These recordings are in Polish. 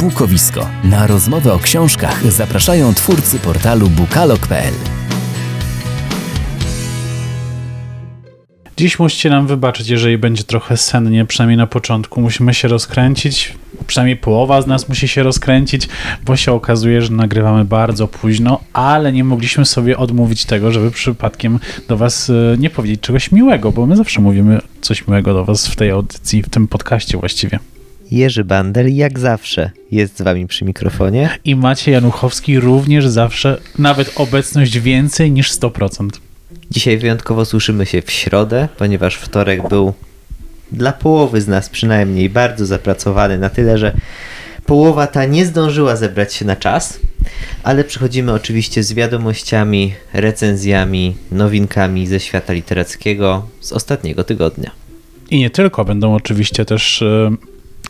Bukowisko. Na rozmowę o książkach zapraszają twórcy portalu bukalog.pl. Dziś musicie nam wybaczyć, jeżeli będzie trochę sennie, przynajmniej na początku. Musimy się rozkręcić, przynajmniej połowa z nas musi się rozkręcić, bo się okazuje, że nagrywamy bardzo późno, ale nie mogliśmy sobie odmówić tego, żeby przypadkiem do Was e, nie powiedzieć czegoś miłego, bo my zawsze mówimy coś miłego do Was w tej audycji, w tym podcaście właściwie. Jerzy Bandel jak zawsze jest z wami przy mikrofonie. I Maciej Januchowski również zawsze, nawet obecność więcej niż 100%. Dzisiaj wyjątkowo słyszymy się w środę, ponieważ wtorek był dla połowy z nas przynajmniej bardzo zapracowany na tyle, że połowa ta nie zdążyła zebrać się na czas, ale przychodzimy oczywiście z wiadomościami, recenzjami, nowinkami ze świata literackiego z ostatniego tygodnia. I nie tylko, będą oczywiście też e,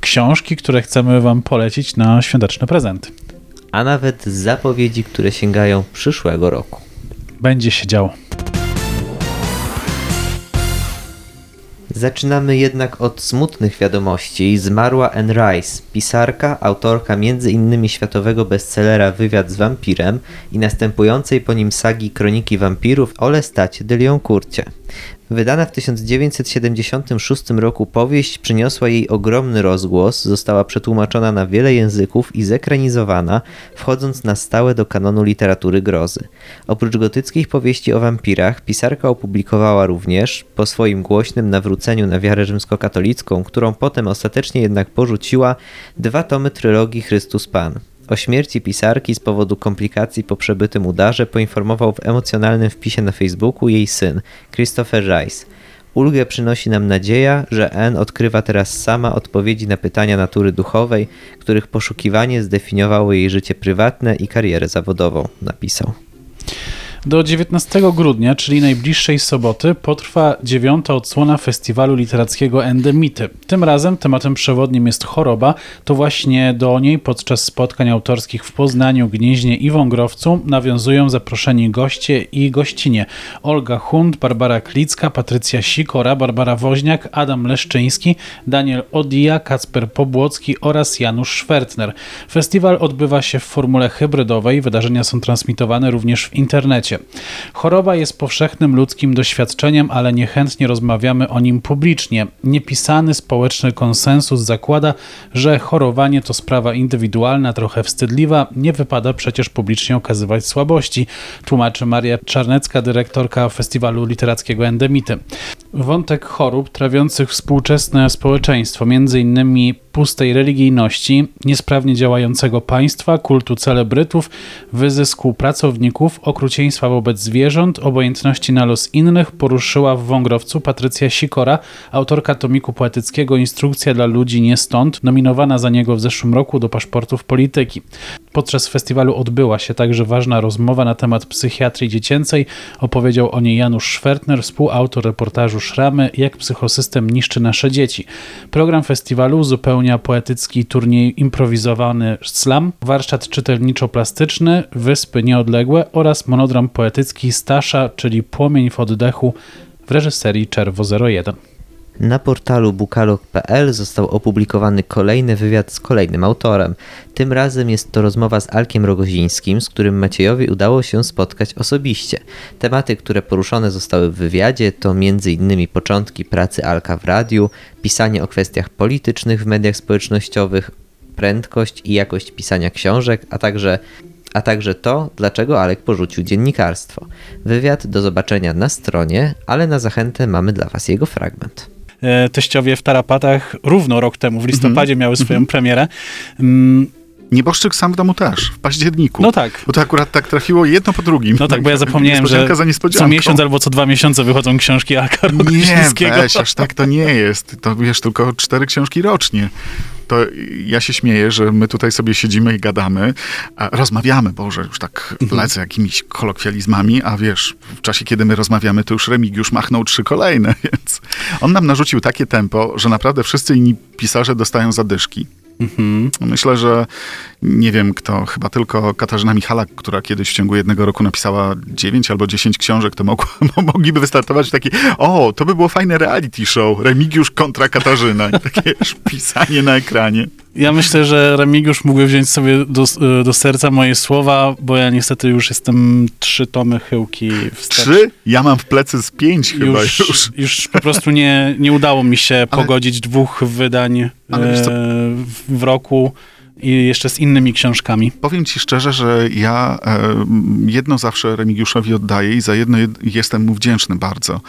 książki, które chcemy Wam polecić na świąteczne prezenty. A nawet zapowiedzi, które sięgają przyszłego roku. Będzie się działo. Zaczynamy jednak od smutnych wiadomości. Zmarła Anne Rice, pisarka, autorka m.in. światowego bestsellera Wywiad z wampirem i następującej po nim sagi Kroniki wampirów o Lestacie de Lioncourcie. Wydana w 1976 roku powieść przyniosła jej ogromny rozgłos, została przetłumaczona na wiele języków i zekranizowana, wchodząc na stałe do kanonu literatury grozy. Oprócz gotyckich powieści o wampirach, pisarka opublikowała również, po swoim głośnym nawróceniu na wiarę rzymskokatolicką, którą potem ostatecznie jednak porzuciła, dwa tomy trylogii Chrystus Pan. O śmierci pisarki z powodu komplikacji po przebytym udarze poinformował w emocjonalnym wpisie na Facebooku jej syn, Christopher Rice. Ulgę przynosi nam nadzieja, że Anne odkrywa teraz sama odpowiedzi na pytania natury duchowej, których poszukiwanie zdefiniowało jej życie prywatne i karierę zawodową, napisał. Do 19 grudnia, czyli najbliższej soboty, potrwa dziewiąta odsłona festiwalu literackiego Endemity. Tym razem tematem przewodnim jest choroba. To właśnie do niej podczas spotkań autorskich w Poznaniu, Gnieźnie i Wągrowcu nawiązują zaproszeni goście i gościnie. Olga Hund, Barbara Klicka, Patrycja Sikora, Barbara Woźniak, Adam Leszczyński, Daniel Odija, Kacper Pobłocki oraz Janusz Szwertner. Festiwal odbywa się w formule hybrydowej. Wydarzenia są transmitowane również w internecie. Choroba jest powszechnym ludzkim doświadczeniem, ale niechętnie rozmawiamy o nim publicznie. Niepisany społeczny konsensus zakłada, że chorowanie to sprawa indywidualna, trochę wstydliwa, nie wypada przecież publicznie okazywać słabości, tłumaczy Maria Czarnecka, dyrektorka Festiwalu Literackiego Endemity. Wątek chorób trawiących współczesne społeczeństwo, innymi pustej religijności, niesprawnie działającego państwa, kultu celebrytów, wyzysku pracowników, okrucieństwa wobec zwierząt, obojętności na los innych poruszyła w Wągrowcu Patrycja Sikora, autorka tomiku poetyckiego Instrukcja dla ludzi nie stąd, nominowana za niego w zeszłym roku do paszportów polityki. Podczas festiwalu odbyła się także ważna rozmowa na temat psychiatrii dziecięcej. Opowiedział o niej Janusz Szwertner, współautor reportażu Szramy, jak psychosystem niszczy nasze dzieci. Program festiwalu uzupełnia poetycki turniej improwizowany slam, warsztat czytelniczo-plastyczny, wyspy nieodległe oraz monodram poetycki Stasza, czyli Płomień w oddechu w reżyserii Czerwo 01. Na portalu bukalog.pl został opublikowany kolejny wywiad z kolejnym autorem. Tym razem jest to rozmowa z Alkiem Rogozińskim, z którym Maciejowi udało się spotkać osobiście. Tematy, które poruszone zostały w wywiadzie to m.in. początki pracy Alka w radiu, pisanie o kwestiach politycznych w mediach społecznościowych, prędkość i jakość pisania książek, a także a także to, dlaczego Alek porzucił dziennikarstwo. Wywiad do zobaczenia na stronie, ale na zachętę mamy dla Was jego fragment. E, teściowie w Tarapatach równo rok temu, w listopadzie miały swoją premierę. Mm, Nieboszczyk sam w domu też, w październiku. No tak. Bo to akurat tak trafiło jedno po drugim. No tak, bo ja zapomniałem, że co miesiąc albo co dwa miesiące wychodzą książki Alka Nie, weź, aż tak to nie jest. To wiesz, tylko cztery książki rocznie. To ja się śmieję, że my tutaj sobie siedzimy i gadamy, a rozmawiamy, Boże, już tak Mhm. lecę jakimiś kolokwializmami, a wiesz, w czasie, kiedy my rozmawiamy, to już Remigiusz machnął trzy kolejne, więc on nam narzucił takie tempo, że naprawdę wszyscy inni pisarze dostają zadyszki. Mhm. Myślę, że nie wiem kto, chyba tylko Katarzyna Michalak, która kiedyś w ciągu jednego roku napisała 9 albo 10 książek, to mogła, mogliby wystartować w taki, o, to by było fajne reality show, Remigiusz kontra Katarzyna. I takie pisanie na ekranie. Ja myślę, że Remigiusz mógłby wziąć sobie do, do serca moje słowa, bo ja niestety już jestem trzy tomy chyłki wstecz. Trzy? Ja mam w plecy z pięć chyba już. Już, już po prostu nie, nie udało mi się Ale- pogodzić dwóch wydań e, w roku i jeszcze z innymi książkami. Powiem ci szczerze, że ja e, jedno zawsze Remigiuszowi oddaję i za jedno jed- jestem mu wdzięczny bardzo.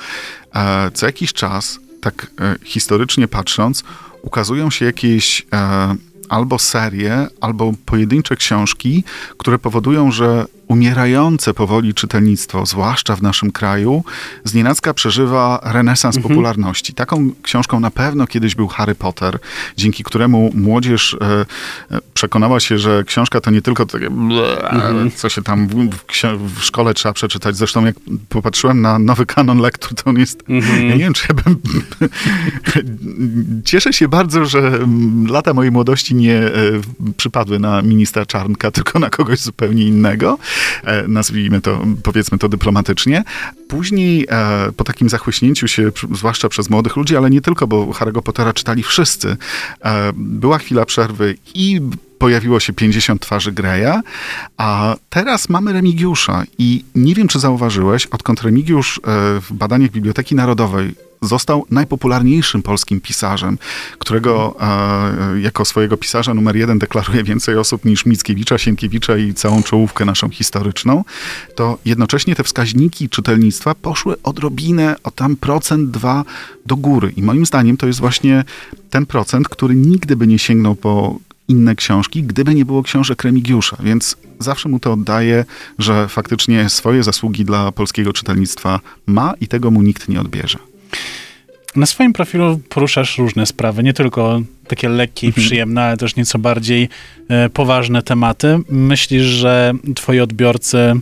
E, co jakiś czas, tak e, historycznie patrząc, ukazują się jakieś e, albo serie, albo pojedyncze książki, które powodują, że umierające powoli czytelnictwo, zwłaszcza w naszym kraju, znienacka przeżywa renesans popularności. Taką książką na pewno kiedyś był Harry Potter, dzięki któremu młodzież e, e, przekonała się, że książka to nie tylko takie ble, co się tam w, w, szkole trzeba przeczytać. Zresztą jak popatrzyłem na nowy kanon lektur, to on jest... Ja nie wiem, czy ja bym... Cieszę się bardzo, że mm, lata mojej młodości nie e, przypadły na ministra Czarnka, tylko na kogoś zupełnie innego. E, nazwijmy to, powiedzmy to dyplomatycznie. Później, e, po takim zachłyśnięciu się, zwłaszcza przez młodych ludzi, ale nie tylko, bo Harry'ego Pottera czytali wszyscy, e, była chwila przerwy i pojawiło się 50 twarzy Greya, a teraz mamy Remigiusza i nie wiem, czy zauważyłeś, odkąd Remigiusz w badaniach Biblioteki Narodowej został najpopularniejszym polskim pisarzem, którego e, jako swojego pisarza numer jeden deklaruje więcej osób niż Mickiewicza, Sienkiewicza i całą czołówkę naszą historyczną, to jednocześnie te wskaźniki czytelnictwa poszły odrobinę, o tam procent, dwa do góry. I moim zdaniem to jest właśnie ten procent, który nigdy by nie sięgnął po inne książki, gdyby nie było książek Remigiusza, więc zawsze mu to oddaję, że faktycznie swoje zasługi dla polskiego czytelnictwa ma i tego mu nikt nie odbierze. Na swoim profilu poruszasz różne sprawy, nie tylko takie lekkie i przyjemne, ale też nieco bardziej e, poważne tematy. Myślisz, że twoi odbiorcy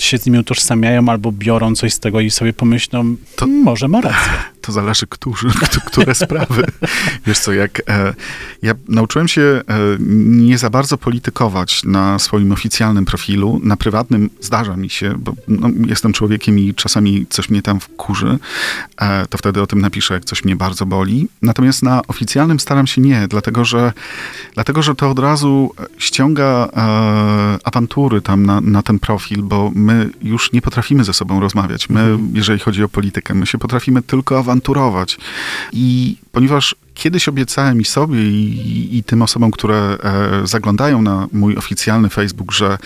się z nimi utożsamiają albo biorą coś z tego i sobie pomyślą, to może ma rację. To zależy, którzy, które sprawy. Wiesz co, jak e, ja nauczyłem się e, nie za bardzo politykować na swoim oficjalnym profilu, na prywatnym zdarza mi się, bo no, jestem człowiekiem i czasami coś mnie tam wkurzy, e, to wtedy o tym napiszę, jak coś mnie bardzo boli. Natomiast na oficjalnym staram się nie, dlatego że, dlatego, że to od razu ściąga e, awantury tam na, na ten profil, bo my już nie potrafimy ze sobą rozmawiać. My, jeżeli chodzi o politykę, my się potrafimy tylko awanturować. I ponieważ kiedyś obiecałem i sobie, i, i tym osobom, które e, zaglądają na mój oficjalny Facebook, że,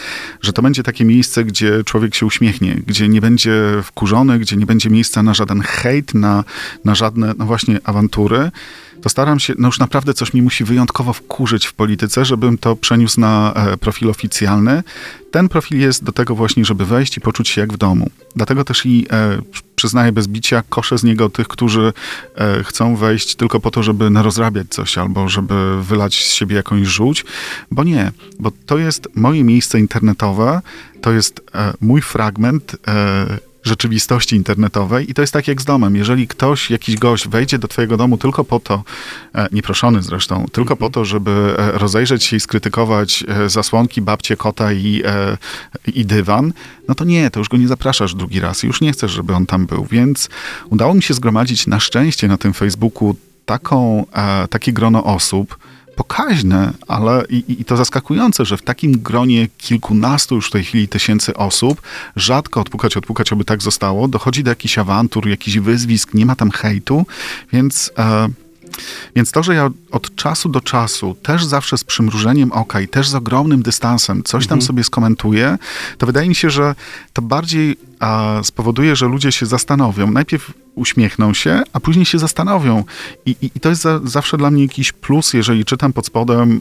że to będzie takie miejsce, gdzie człowiek się uśmiechnie, gdzie nie będzie wkurzony, gdzie nie będzie miejsca na żaden hejt, na, na żadne, no właśnie, awantury, to staram się, no już naprawdę coś mi musi wyjątkowo wkurzyć w polityce, żebym to przeniósł na e, profil oficjalny. Ten profil jest do tego właśnie, żeby wejść i poczuć się jak w domu. Dlatego też i e, przyznaję bez bicia, koszę z niego tych, którzy e, chcą wejść tylko po to, żeby narozrabiać coś albo żeby wylać z siebie jakąś żółć, bo nie, bo to jest moje miejsce internetowe, to jest e, mój fragment e, rzeczywistości internetowej i to jest tak jak z domem. Jeżeli ktoś, jakiś gość wejdzie do twojego domu tylko po to, e, nieproszony zresztą, tylko po to, żeby e, rozejrzeć się i skrytykować e, zasłonki, babcie, kota i, i dywan, no to nie, to już go nie zapraszasz drugi raz już nie chcesz, żeby on tam był. Więc udało mi się zgromadzić na szczęście na tym Facebooku taką, takie grono osób, pokaźne, ale i, i to zaskakujące, że w takim gronie kilkunastu już w tej chwili tysięcy osób, rzadko odpukać, odpukać, aby tak zostało, dochodzi do jakichś awantur, jakichś wyzwisk, nie ma tam hejtu, więc... E, więc to, że ja od czasu do czasu, też zawsze z przymrużeniem oka i też z ogromnym dystansem coś tam sobie skomentuję, to wydaje mi się, że to bardziej a, spowoduje, że ludzie się zastanowią. Najpierw uśmiechną się, a później się zastanowią. I, i, i to jest za, zawsze dla mnie jakiś plus, jeżeli czytam pod spodem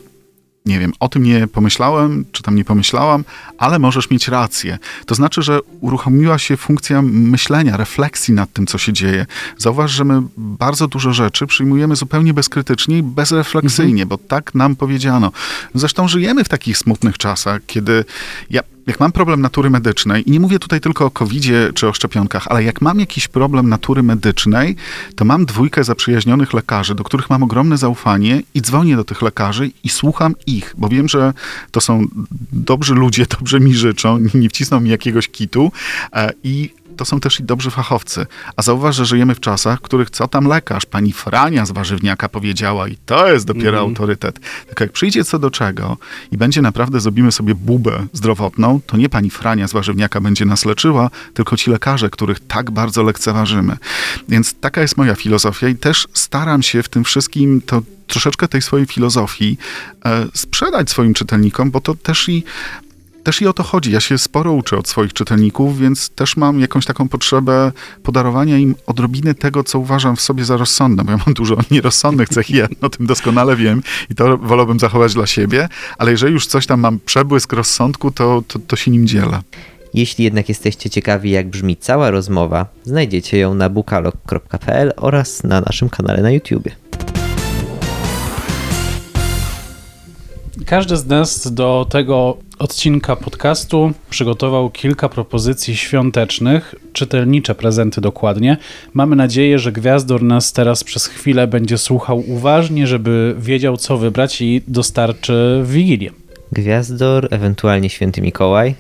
nie wiem, o tym nie pomyślałem, czy tam nie pomyślałam, ale możesz mieć rację. To znaczy, że uruchomiła się funkcja myślenia, refleksji nad tym, co się dzieje. Zauważ, że my bardzo dużo rzeczy przyjmujemy zupełnie bezkrytycznie i bezrefleksyjnie, bo tak nam powiedziano. Zresztą żyjemy w takich smutnych czasach, kiedy ja, jak mam problem natury medycznej, i nie mówię tutaj tylko o COVID-zie czy o szczepionkach, ale jak mam jakiś problem natury medycznej, to mam dwójkę zaprzyjaźnionych lekarzy, do których mam ogromne zaufanie i dzwonię do tych lekarzy i słucham ich, bo wiem, że to są dobrzy ludzie, dobrze mi życzą, nie wcisną mi jakiegoś kitu e, i to są też i dobrzy fachowcy. A zauważ, że żyjemy w czasach, w których co tam lekarz, pani Frania z warzywniaka powiedziała i to jest dopiero autorytet. Tylko jak przyjdzie co do czego i będzie naprawdę, zrobimy sobie bubę zdrowotną, to nie pani Frania z warzywniaka będzie nas leczyła, tylko ci lekarze, których tak bardzo lekceważymy. Więc taka jest moja filozofia i też staram się w tym wszystkim to troszeczkę tej swojej filozofii e, sprzedać swoim czytelnikom, bo to też i też i o to chodzi. Ja się sporo uczę od swoich czytelników, więc też mam jakąś taką potrzebę podarowania im odrobiny tego, co uważam w sobie za rozsądne, bo ja mam dużo nierozsądnych cech i ja o tym doskonale wiem i to wolałbym zachować dla siebie, ale jeżeli już coś tam mam przebłysk rozsądku, to, to, to się nim dzielę. Jeśli jednak jesteście ciekawi, jak brzmi cała rozmowa, znajdziecie ją na bukalog.pl oraz na naszym kanale na YouTubie. Każdy z nas do tego odcinka podcastu przygotował kilka propozycji świątecznych, czytelnicze prezenty dokładnie. Mamy nadzieję, że Gwiazdor nas teraz przez chwilę będzie słuchał uważnie, żeby wiedział, co wybrać i dostarczy w Wigilię. Gwiazdor, ewentualnie Święty Mikołaj,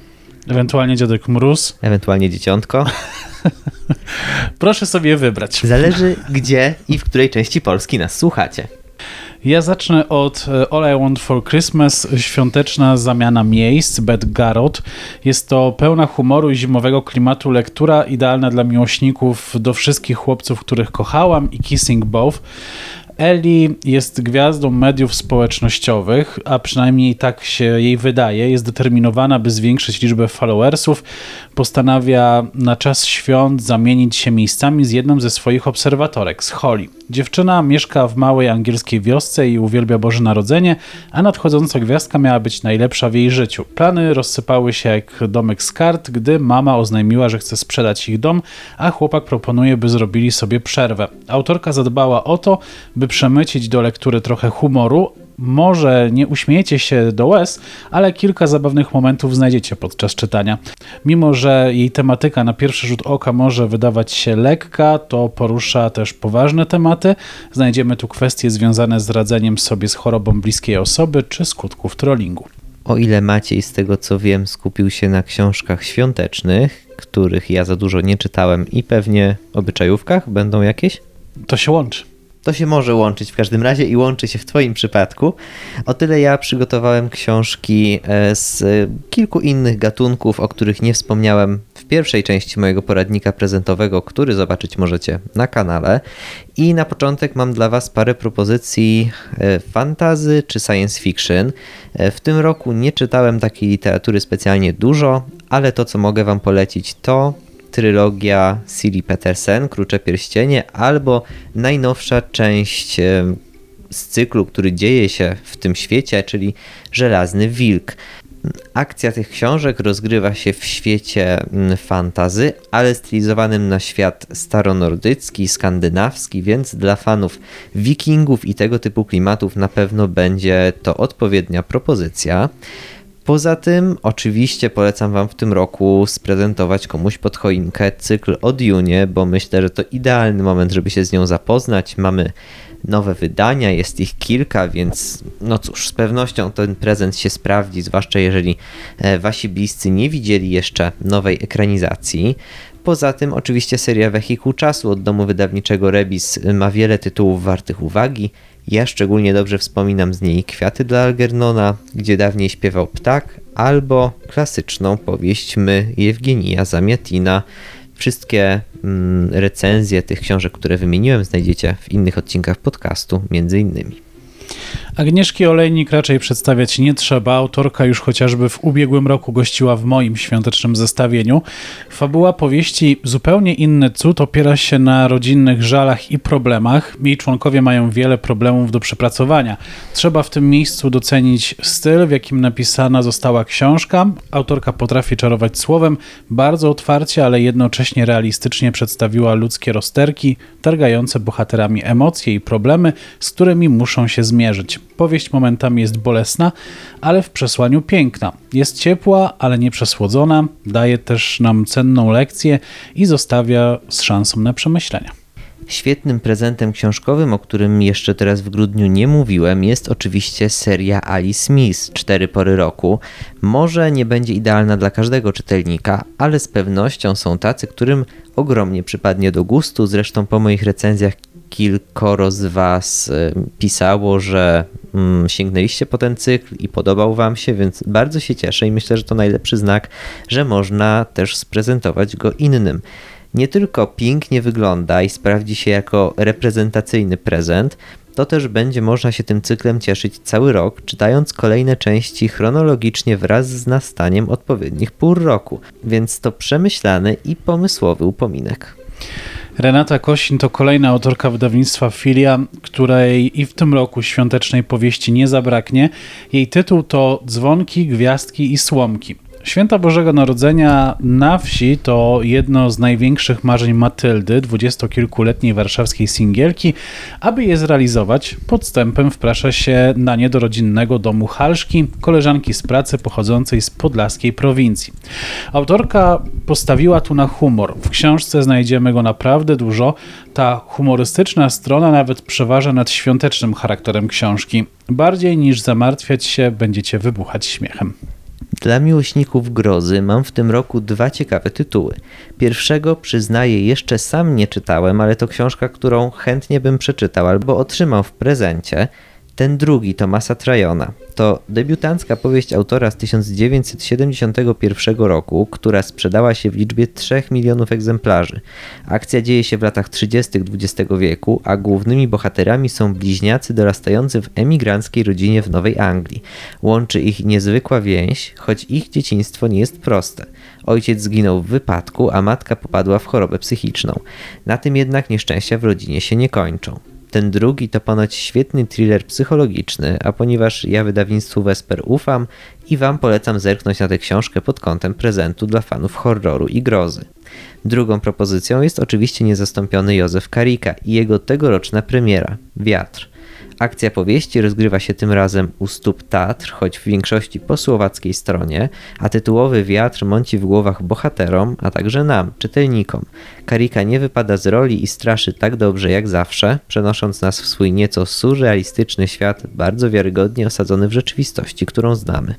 Ewentualnie Dziadek Mróz. ewentualnie Dzieciątko. Proszę sobie wybrać. Zależy gdzie i w której części Polski nas słuchacie. Ja zacznę od e, All I Want for Christmas, świąteczna zamiana miejsc, Beth Garrott. Jest to pełna humoru i zimowego klimatu lektura, idealna dla miłośników do wszystkich chłopców, których kochałam i Kissing Both. Ellie jest gwiazdą mediów społecznościowych, a przynajmniej tak się jej wydaje. Jest determinowana, by zwiększyć liczbę followersów. Postanawia na czas świąt zamienić się miejscami z jedną ze swoich obserwatorek, z Holly. Dziewczyna mieszka w małej angielskiej wiosce i uwielbia Boże Narodzenie, a nadchodząca gwiazdka miała być najlepsza w jej życiu. Plany rozsypały się jak domek z kart, gdy mama oznajmiła, że chce sprzedać ich dom, a chłopak proponuje, by zrobili sobie przerwę. Autorka zadbała o to, by przemycić do lektury trochę humoru, może nie uśmiejecie się do łez, ale kilka zabawnych momentów znajdziecie podczas czytania. Mimo, że jej tematyka na pierwszy rzut oka może wydawać się lekka, to porusza też poważne tematy. Znajdziemy tu kwestie związane z radzeniem sobie z chorobą bliskiej osoby czy skutków trollingu. O ile Maciej, z tego co wiem, skupił się na książkach świątecznych, których ja za dużo nie czytałem i pewnie obyczajówkach będą jakieś? To się łączy. To się może łączyć w każdym razie i łączy się w Twoim przypadku. O tyle ja przygotowałem książki e, z kilku innych gatunków, o których nie wspomniałem w pierwszej części mojego poradnika prezentowego, który zobaczyć możecie na kanale. I na początek mam dla Was parę propozycji e, fantazy czy science fiction. E, W tym roku nie czytałem takiej literatury specjalnie dużo, ale to co mogę Wam polecić to trylogia Siri Petersen, Krucze Pierścienie, albo najnowsza część z cyklu, który dzieje się w tym świecie, czyli Żelazny Wilk. Akcja tych książek rozgrywa się w świecie mm, fantazy, ale stylizowanym na świat staronordycki, skandynawski, więc dla fanów wikingów i tego typu klimatów na pewno będzie to odpowiednia propozycja. Poza tym, oczywiście polecam Wam w tym roku sprezentować komuś pod choinkę cykl o Dune, bo myślę, że to idealny moment, żeby się z nią zapoznać. Mamy nowe wydania, jest ich kilka, więc no cóż, z pewnością ten prezent się sprawdzi, zwłaszcza jeżeli e, Wasi bliscy nie widzieli jeszcze nowej ekranizacji. Poza tym, oczywiście, seria Wehikuł Czasu od domu wydawniczego Rebis ma wiele tytułów wartych uwagi. Ja szczególnie dobrze wspominam z niej Kwiaty dla Algernona, gdzie dawniej śpiewał ptak, albo klasyczną powieść My Jewgenija Zamiatina. Wszystkie mm, recenzje tych książek, które wymieniłem, znajdziecie w innych odcinkach podcastu, między innymi. Agnieszki Olejnik raczej przedstawiać nie trzeba. Autorka już chociażby w ubiegłym roku gościła w moim świątecznym zestawieniu. Fabuła powieści Zupełnie inny cud opiera się na rodzinnych żalach i problemach. Jej członkowie mają wiele problemów do przepracowania. Trzeba w tym miejscu docenić styl, w jakim napisana została książka. Autorka potrafi czarować słowem, bardzo otwarcie, ale jednocześnie realistycznie przedstawiła ludzkie rozterki, targające bohaterami emocje i problemy, z którymi muszą się zmierzyć. Powieść momentami jest bolesna, ale w przesłaniu piękna. Jest ciepła, ale nie przesłodzona, daje też nam cenną lekcję i zostawia z szansą na przemyślenia. Świetnym prezentem książkowym, o którym jeszcze teraz w grudniu nie mówiłem, jest oczywiście seria Ali Smith Cztery pory roku. Może nie będzie idealna dla każdego czytelnika, ale z pewnością są tacy, którym ogromnie przypadnie do gustu. Zresztą po moich recenzjach kilkoro z Was y, pisało, że mm, sięgnęliście po ten cykl i podobał Wam się, więc bardzo się cieszę i myślę, że to najlepszy znak, że można też sprezentować go innym. Nie tylko pięknie wygląda i sprawdzi się jako reprezentacyjny prezent, to też będzie można się tym cyklem cieszyć cały rok, czytając kolejne części chronologicznie wraz z nastaniem odpowiednich pór roku, więc to przemyślany i pomysłowy upominek. Renata Kosin to kolejna autorka wydawnictwa Filia, której i w tym roku świątecznej powieści nie zabraknie. Jej tytuł to Dzwonki, Gwiazdki i Słomki. Święta Bożego Narodzenia na wsi to jedno z największych marzeń Matyldy, dwudziestokilkuletniej warszawskiej singielki. Aby je zrealizować, podstępem wprasza się na nie do rodzinnego domu Halszki, koleżanki z pracy pochodzącej z podlaskiej prowincji. Autorka postawiła tu na humor. W książce znajdziemy go naprawdę dużo. Ta humorystyczna strona nawet przeważa nad świątecznym charakterem książki. Bardziej niż zamartwiać się, będziecie wybuchać śmiechem. Dla miłośników grozy mam w tym roku dwa ciekawe tytuły. Pierwszego przyznaję jeszcze sam nie czytałem, ale to książka, którą chętnie bym przeczytał albo otrzymał w prezencie. Ten drugi Tomasa Trajona to debiutancka powieść autora z 1971 roku, która sprzedała się w liczbie 3 milionów egzemplarzy. Akcja dzieje się w latach 30. XX wieku, a głównymi bohaterami są bliźniacy dorastający w emigranckiej rodzinie w Nowej Anglii. Łączy ich niezwykła więź, choć ich dzieciństwo nie jest proste. Ojciec zginął w wypadku, a matka popadła w chorobę psychiczną. Na tym jednak nieszczęścia w rodzinie się nie kończą. Ten drugi to ponoć świetny thriller psychologiczny, a ponieważ ja wydawnictwu Vesper ufam i Wam polecam zerknąć na tę książkę pod kątem prezentu dla fanów horroru i grozy. Drugą propozycją jest oczywiście niezastąpiony Józef Karika i jego tegoroczna premiera Wiatr. Akcja powieści rozgrywa się tym razem u stóp Tatr, choć w większości po słowackiej stronie, a tytułowy wiatr mąci w głowach bohaterom, a także nam, czytelnikom. Karika nie wypada z roli i straszy tak dobrze jak zawsze, przenosząc nas w swój nieco surrealistyczny świat, bardzo wiarygodnie osadzony w rzeczywistości, którą znamy.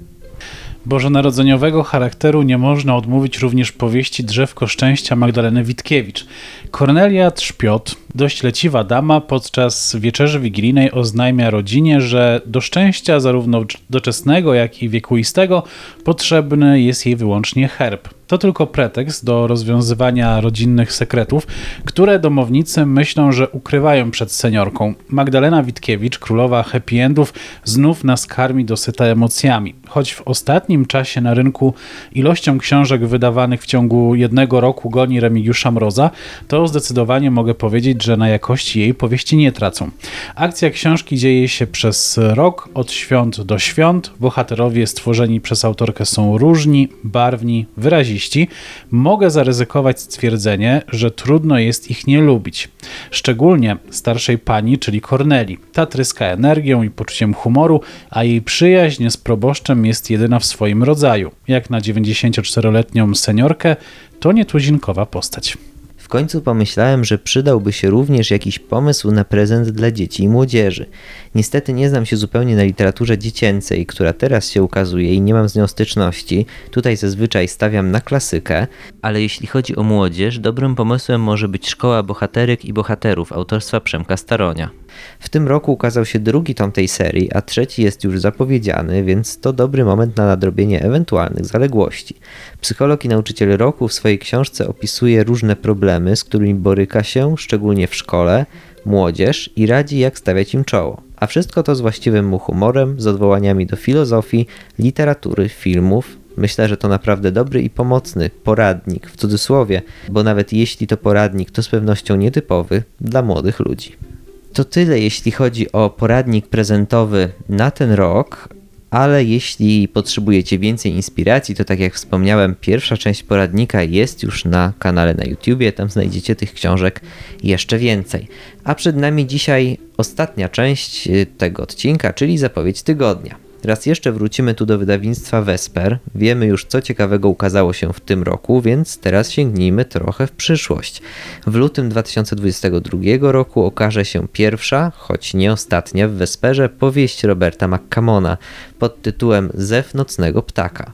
Bożonarodzeniowego charakteru nie można odmówić również powieści Drzewko Szczęścia Magdaleny Witkiewicz. Kornelia Trzpiot, dość leciwa dama, podczas wieczerzy wigilijnej oznajmia rodzinie, że do szczęścia zarówno doczesnego, jak i wiekuistego potrzebny jest jej wyłącznie herb. To tylko pretekst do rozwiązywania rodzinnych sekretów, które domownicy myślą, że ukrywają przed seniorką. Magdalena Witkiewicz, królowa happy endów, znów nas karmi dosyta emocjami. Choć w ostatnim czasie na rynku ilością książek wydawanych w ciągu jednego roku goni Remigiusza Mroza, to zdecydowanie mogę powiedzieć, że na jakości jej powieści nie tracą. Akcja książki dzieje się przez rok, od świąt do świąt. Bohaterowie stworzeni przez autorkę są różni, barwni, wyraziści mogę zaryzykować stwierdzenie, że trudno jest ich nie lubić. Szczególnie starszej pani, czyli Corneli. Ta tryska energią i poczuciem humoru, a jej przyjaźń z proboszczem jest jedyna w swoim rodzaju. Jak na 94-letnią seniorkę, to nietuzinkowa postać. W końcu pomyślałem, że przydałby się również jakiś pomysł na prezent dla dzieci i młodzieży. Niestety nie znam się zupełnie na literaturze dziecięcej, która teraz się ukazuje i nie mam z nią styczności. Tutaj zazwyczaj stawiam na klasykę, ale jeśli chodzi o młodzież, dobrym pomysłem może być Szkoła Bohaterek i Bohaterów autorstwa Przemka Staronia. W tym roku ukazał się drugi tom tej serii, a trzeci jest już zapowiedziany, więc to dobry moment na nadrobienie ewentualnych zaległości. Psycholog i nauczyciel roku w swojej książce opisuje różne problemy, z którymi boryka się, szczególnie w szkole, młodzież i radzi jak stawiać im czoło. A wszystko to z właściwym mu humorem, z odwołaniami do filozofii, literatury, filmów, Myślę, że to naprawdę dobry i pomocny poradnik, w cudzysłowie, bo nawet jeśli to poradnik, to z pewnością nietypowy dla młodych ludzi. To tyle, jeśli chodzi o poradnik prezentowy na ten rok, ale jeśli potrzebujecie więcej inspiracji, to tak jak wspomniałem, pierwsza część poradnika jest już na kanale na YouTubie, tam znajdziecie tych książek jeszcze więcej. A przed nami dzisiaj ostatnia część y, tego odcinka, czyli zapowiedź tygodnia. Raz jeszcze wrócimy tu do wydawnictwa Vesper. Wiemy już, co ciekawego ukazało się w tym roku, więc teraz sięgnijmy trochę w przyszłość. W lutym 2022 roku okaże się pierwsza, choć nie ostatnia w Vesperze powieść Roberta McCamona pod tytułem Zew nocnego ptaka.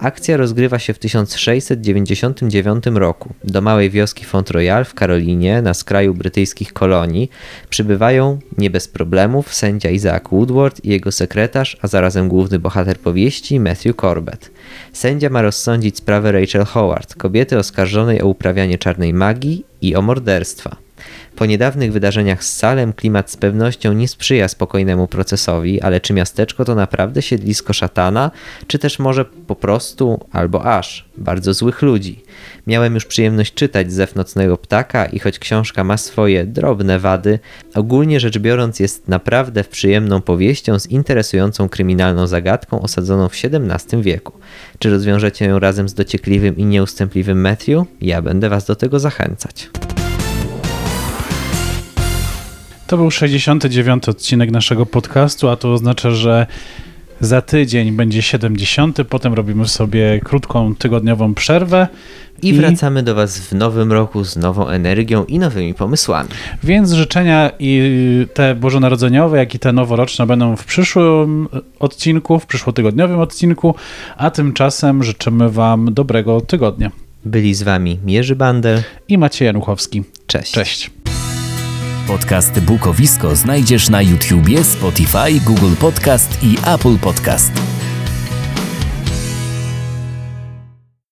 Akcja rozgrywa się w 1699 roku. Do małej wioski Font Royal w Karolinie, na skraju brytyjskich kolonii, przybywają nie bez problemów sędzia Isaac Woodward i jego sekretarz, a zarazem główny bohater powieści Matthew Corbett. Sędzia ma rozsądzić sprawę Rachel Howard, kobiety oskarżonej o uprawianie czarnej magii i o morderstwa. Po niedawnych wydarzeniach z Salem klimat z pewnością nie sprzyja spokojnemu procesowi, ale czy miasteczko to naprawdę siedlisko szatana, czy też może po prostu, albo aż, bardzo złych ludzi? Miałem już przyjemność czytać Zew nocnego ptaka i choć książka ma swoje drobne wady, ogólnie rzecz biorąc jest naprawdę przyjemną powieścią z interesującą kryminalną zagadką osadzoną w XVII wieku. Czy rozwiążecie ją razem z dociekliwym i nieustępliwym Matthew? Ja będę was do tego zachęcać. To był 69. odcinek naszego podcastu, a to oznacza, że za tydzień będzie 70. Potem robimy sobie krótką tygodniową przerwę. I wracamy do Was w nowym roku z nową energią i nowymi pomysłami. Więc życzenia i te bożonarodzeniowe, jak i te noworoczne będą w przyszłym odcinku, w przyszłotygodniowym odcinku, a tymczasem życzymy Wam dobrego tygodnia. Byli z Wami Jerzy Bandel i Maciej Januchowski. Cześć. Cześć. Podcast Bukowisko znajdziesz na YouTubie, Spotify, Google Podcast i Apple Podcast.